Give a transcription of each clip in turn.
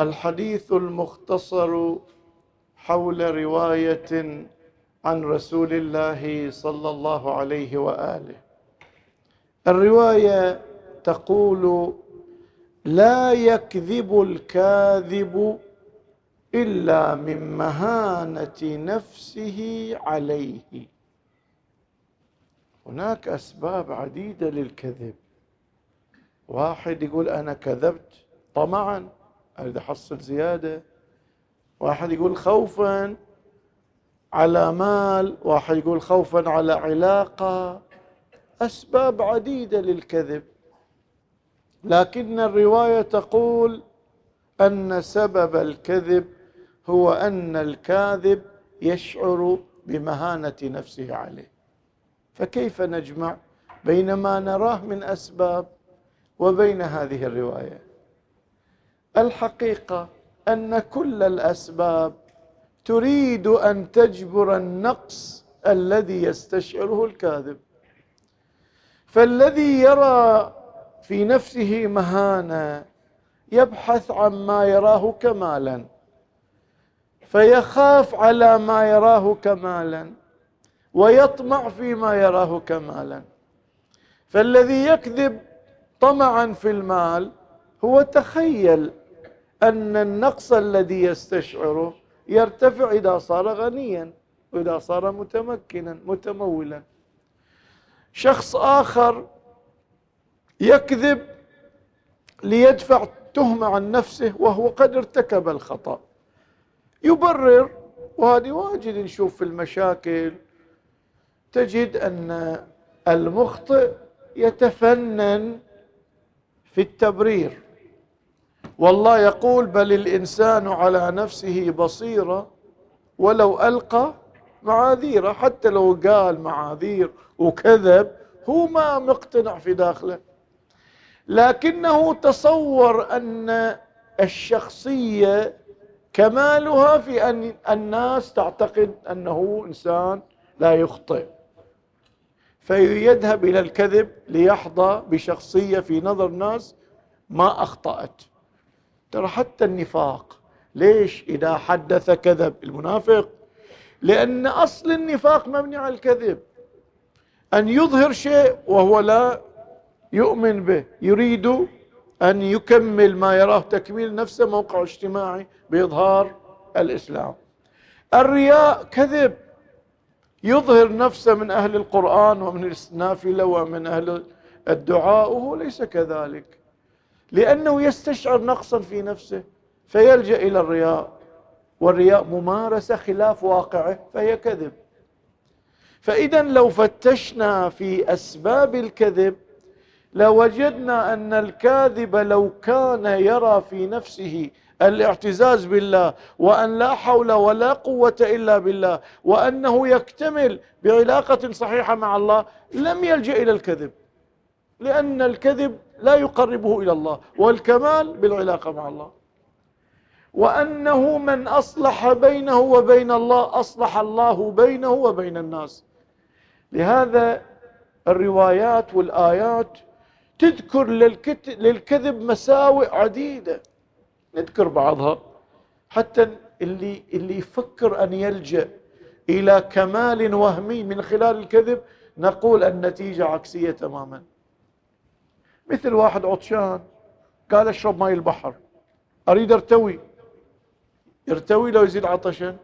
الحديث المختصر حول رواية عن رسول الله صلى الله عليه وآله. الرواية تقول لا يكذب الكاذب إلا من مهانة نفسه عليه. هناك أسباب عديدة للكذب. واحد يقول أنا كذبت طمعا. اريد احصل زيادة. واحد يقول خوفا على مال واحد يقول خوفا على علاقة. أسباب عديدة للكذب. لكن الرواية تقول أن سبب الكذب هو أن الكاذب يشعر بمهانة نفسه عليه. فكيف نجمع بين ما نراه من أسباب وبين هذه الرواية؟ الحقيقة أن كل الأسباب تريد أن تجبر النقص الذي يستشعره الكاذب. فالذي يرى في نفسه مهانة يبحث عن ما يراه كمالا فيخاف على ما يراه كمالا ويطمع فيما يراه كمالا. فالذي يكذب طمعا في المال هو تخيل أن النقص الذي يستشعره يرتفع إذا صار غنيا وإذا صار متمكنا متمولا. شخص آخر يكذب ليدفع تهمة عن نفسه وهو قد ارتكب الخطأ. يبرر وهذه واجد نشوف في المشاكل. تجد أن المخطئ يتفنن في التبرير. والله يقول بل الإنسان على نفسه بصيرة ولو ألقى معاذيره حتى لو قال معاذير وكذب هو ما مقتنع في داخله. لكنه تصور أن الشخصية كمالها في أن الناس تعتقد أنه إنسان لا يخطئ. فيذهب إلى الكذب ليحظى بشخصية في نظر الناس ما أخطأت. ترى حتى النفاق ليش إذا حدث كذب؟ المنافق. لأن أصل النفاق مبني على الكذب. أن يظهر شيء وهو لا يؤمن به يريد أن يكمل ما يراه تكميل نفسه موقع اجتماعي بإظهار الإسلام. الرياء كذب. يظهر نفسه من أهل القرآن ومن النافلة ومن أهل الدعاء وهو ليس كذلك. لأنه يستشعر نقصا في نفسه فيلجأ إلى الرياء والرياء ممارسة خلاف واقعه فهي كذب. فاذا لو فتشنا في أسباب الكذب لوجدنا أن الكاذب لو كان يرى في نفسه الاعتزاز بالله وأن لا حول ولا قوة إلا بالله وأنه يكتمل بعلاقة صحيحة مع الله لم يلجأ إلى الكذب. لأن الكذب لا يقربه إلى الله والكمال بالعلاقة مع الله. وأنه من أصلح بينه وبين الله أصلح الله بينه وبين الناس. لهذا الروايات والآيات تذكر للكذب مساوئ عديدة. نذكر بعضها. حتى اللي اللي يفكر أن يلجأ إلى كمال وهمي من خلال الكذب نقول النتيجة عكسية تماما. مثل واحد عطشان قال اشرب ماء البحر. أريد أرتوي. يرتوي لو يزيد عطشا؟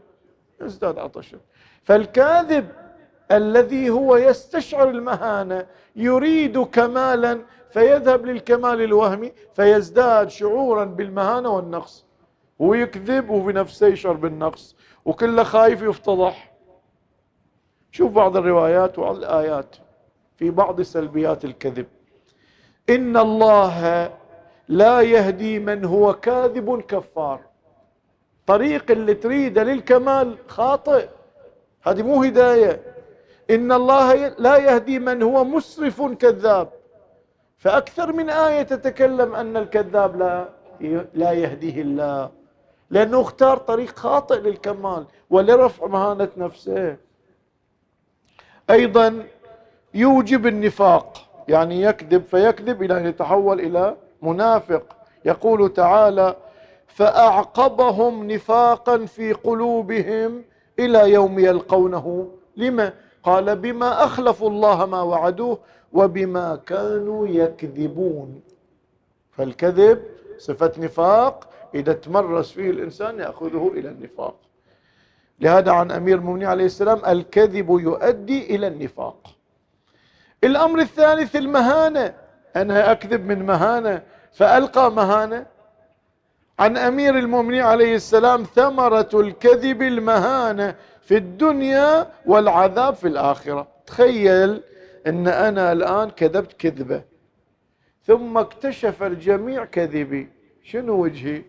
يزداد عطشا. فالكاذب الذي هو يستشعر المهانة يريد كمالا فيذهب للكمال الوهمي فيزداد شعورا بالمهانة والنقص. هو يكذب وفي نفسه يشعر بالنقص وكله خايف يفتضح. شوف بعض الروايات والآيات في بعض سلبيات الكذب. إن الله لا يهدي من هو كاذب كفار. طريق اللي تريده للكمال خاطئ. هذه مو هداية. إن الله لا يهدي من هو مسرف كذاب. فأكثر من آية تتكلم أن الكذاب لا لا يهديه الله. لأنه اختار طريق خاطئ للكمال ولرفع مهانة نفسه. أيضا يوجب النفاق. يعني يكذب فيكذب إلى أن يتحول إلى منافق. يقول تعالى فأعقبهم نفاقا في قلوبهم إلى يوم يلقونه. لما؟ قال بما أخلفوا الله ما وعدوه وبما كانوا يكذبون. فالكذب صفة نفاق إذا تمرس فيه الإنسان يأخذه إلى النفاق. لهذا عن أمير المؤمنين عليه السلام الكذب يؤدي إلى النفاق. الأمر الثالث المهانة. أنا أكذب من مهانة فألقى مهانة. عن أمير المؤمنين عليه السلام ثمرة الكذب المهانة في الدنيا والعذاب في الآخرة. تخيل إن أنا الآن كذبت كذبة. ثم اكتشف الجميع كذبي. شنو وجهي؟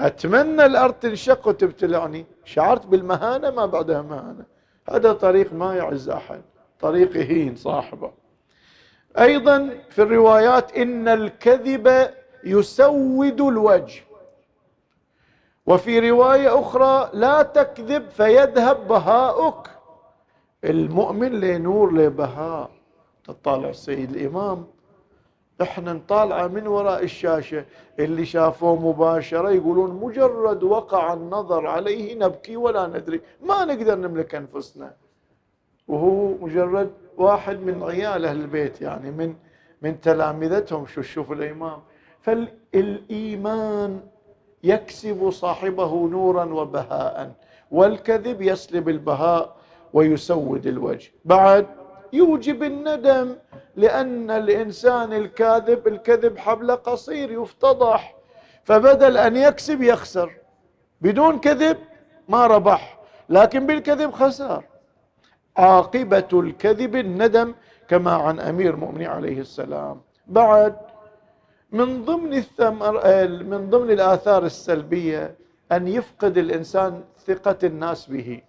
أتمنى الأرض تنشق وتبتلعني. شعرت بالمهانة ما بعدها مهانة. هذا طريق ما يعز أحد. طريق يهين صاحبه. أيضا في الروايات إن الكذب يسود الوجه. وفي رواية أخرى لا تكذب فيذهب بهاؤك. المؤمن لنور لبهاء تطالع السيد الإمام. إحنا نطالعه من وراء الشاشة. اللي شافوه مباشرة يقولون مجرد وقع النظر عليه نبكي ولا ندري. ما نقدر نملك أنفسنا. وهو مجرد واحد من عيال أهل البيت يعني من من تلامذتهم شو شوف الإمام. فالإيمان يكسب صاحبه نورا وبهاء والكذب يسلب البهاء ويسود الوجه. بعد يوجب الندم لأن الإنسان الكاذب الكذب حبل قصير يفتضح فبدل أن يكسب يخسر. بدون كذب ما ربح لكن بالكذب خسر. عاقبة الكذب الندم كما عن أمير المؤمنين عليه السلام. بعد من ضمن الثمر من ضمن الآثار السلبية أن يفقد الإنسان ثقة الناس به.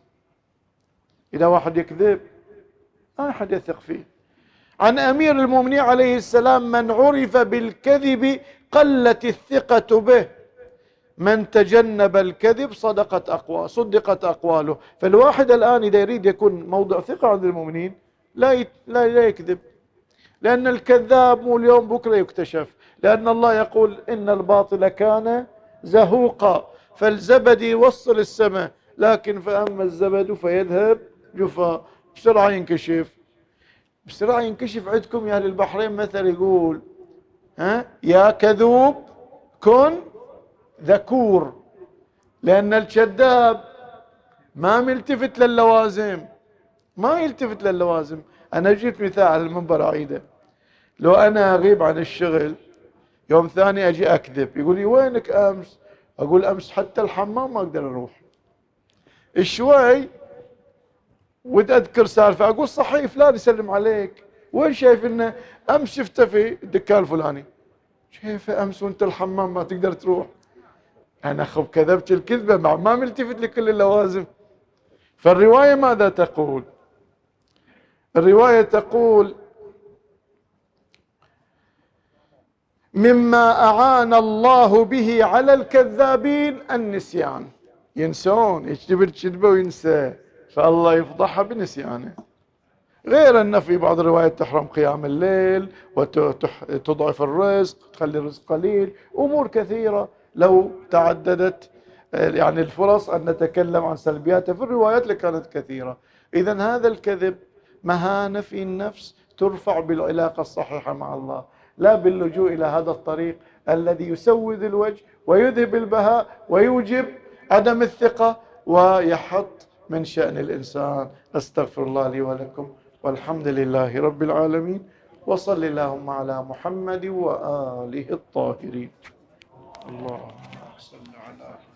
إذا واحد يكذب ما أحد يثق فيه. عن أمير المؤمنين عليه السلام من عرف بالكذب قلت الثقة به. من تجنب الكذب صدقت أقوى صدقت أقواله. فالواحد الآن إذا يريد يكون موضع ثقة عند المؤمنين لا لا, لا يكذب. لأن الكذاب مو اليوم بكرة يكتشف. لأن الله يقول إن الباطل كان زهوقا. فالزبد يوصل السماء لكن فأما الزبد فيذهب جفا. بسرعة ينكشف. بسرعة ينكشف عندكم يا أهل البحرين مثل يقول ها يا كذوب كن ذكور لأن الكذاب ما ملتفت للوازم ما يلتفت للوازم أنا جيت مثال على المنبر أعيده لو أنا أغيب عن الشغل يوم ثاني أجي أكذب. يقول لي وينك أمس؟ أقول أمس حتى الحمام ما أقدر أروح. شوي وتذكر سالفة. أقول صحيح فلان يسلم عليك. وين شايف إنه أمس شفته في الدكان الفلاني؟ شايفه أمس وأنت الحمام ما تقدر تروح. أنا خب كذبت الكذبة مع ما ملتفت لكل اللوازم. فالرواية ماذا تقول؟ الرواية تقول مما أعان الله به على الكذابين النسيان. ينسون يكتب الكذبه وينسى؟ فالله يفضحها بنسيانه. غير أن في بعض الروايات تحرم قيام الليل وتضعف الرزق تخلي الرزق قليل أمور كثيرة. لو تعددت يعني الفرص أن نتكلم عن سلبياتها. في الروايات اللي كانت كثيرة. إذا هذا الكذب مهانة في النفس ترفع بالعلاقة الصحيحة مع الله لا باللجوء إلى هذا الطريق الذي يسود الوجه ويذهب البهاء ويوجب عدم الثقة ويحط من شأن الإنسان. أستغفر الله لي ولكم والحمد لله رب العالمين. وصل اللهم على محمد وآله الطاهرين. على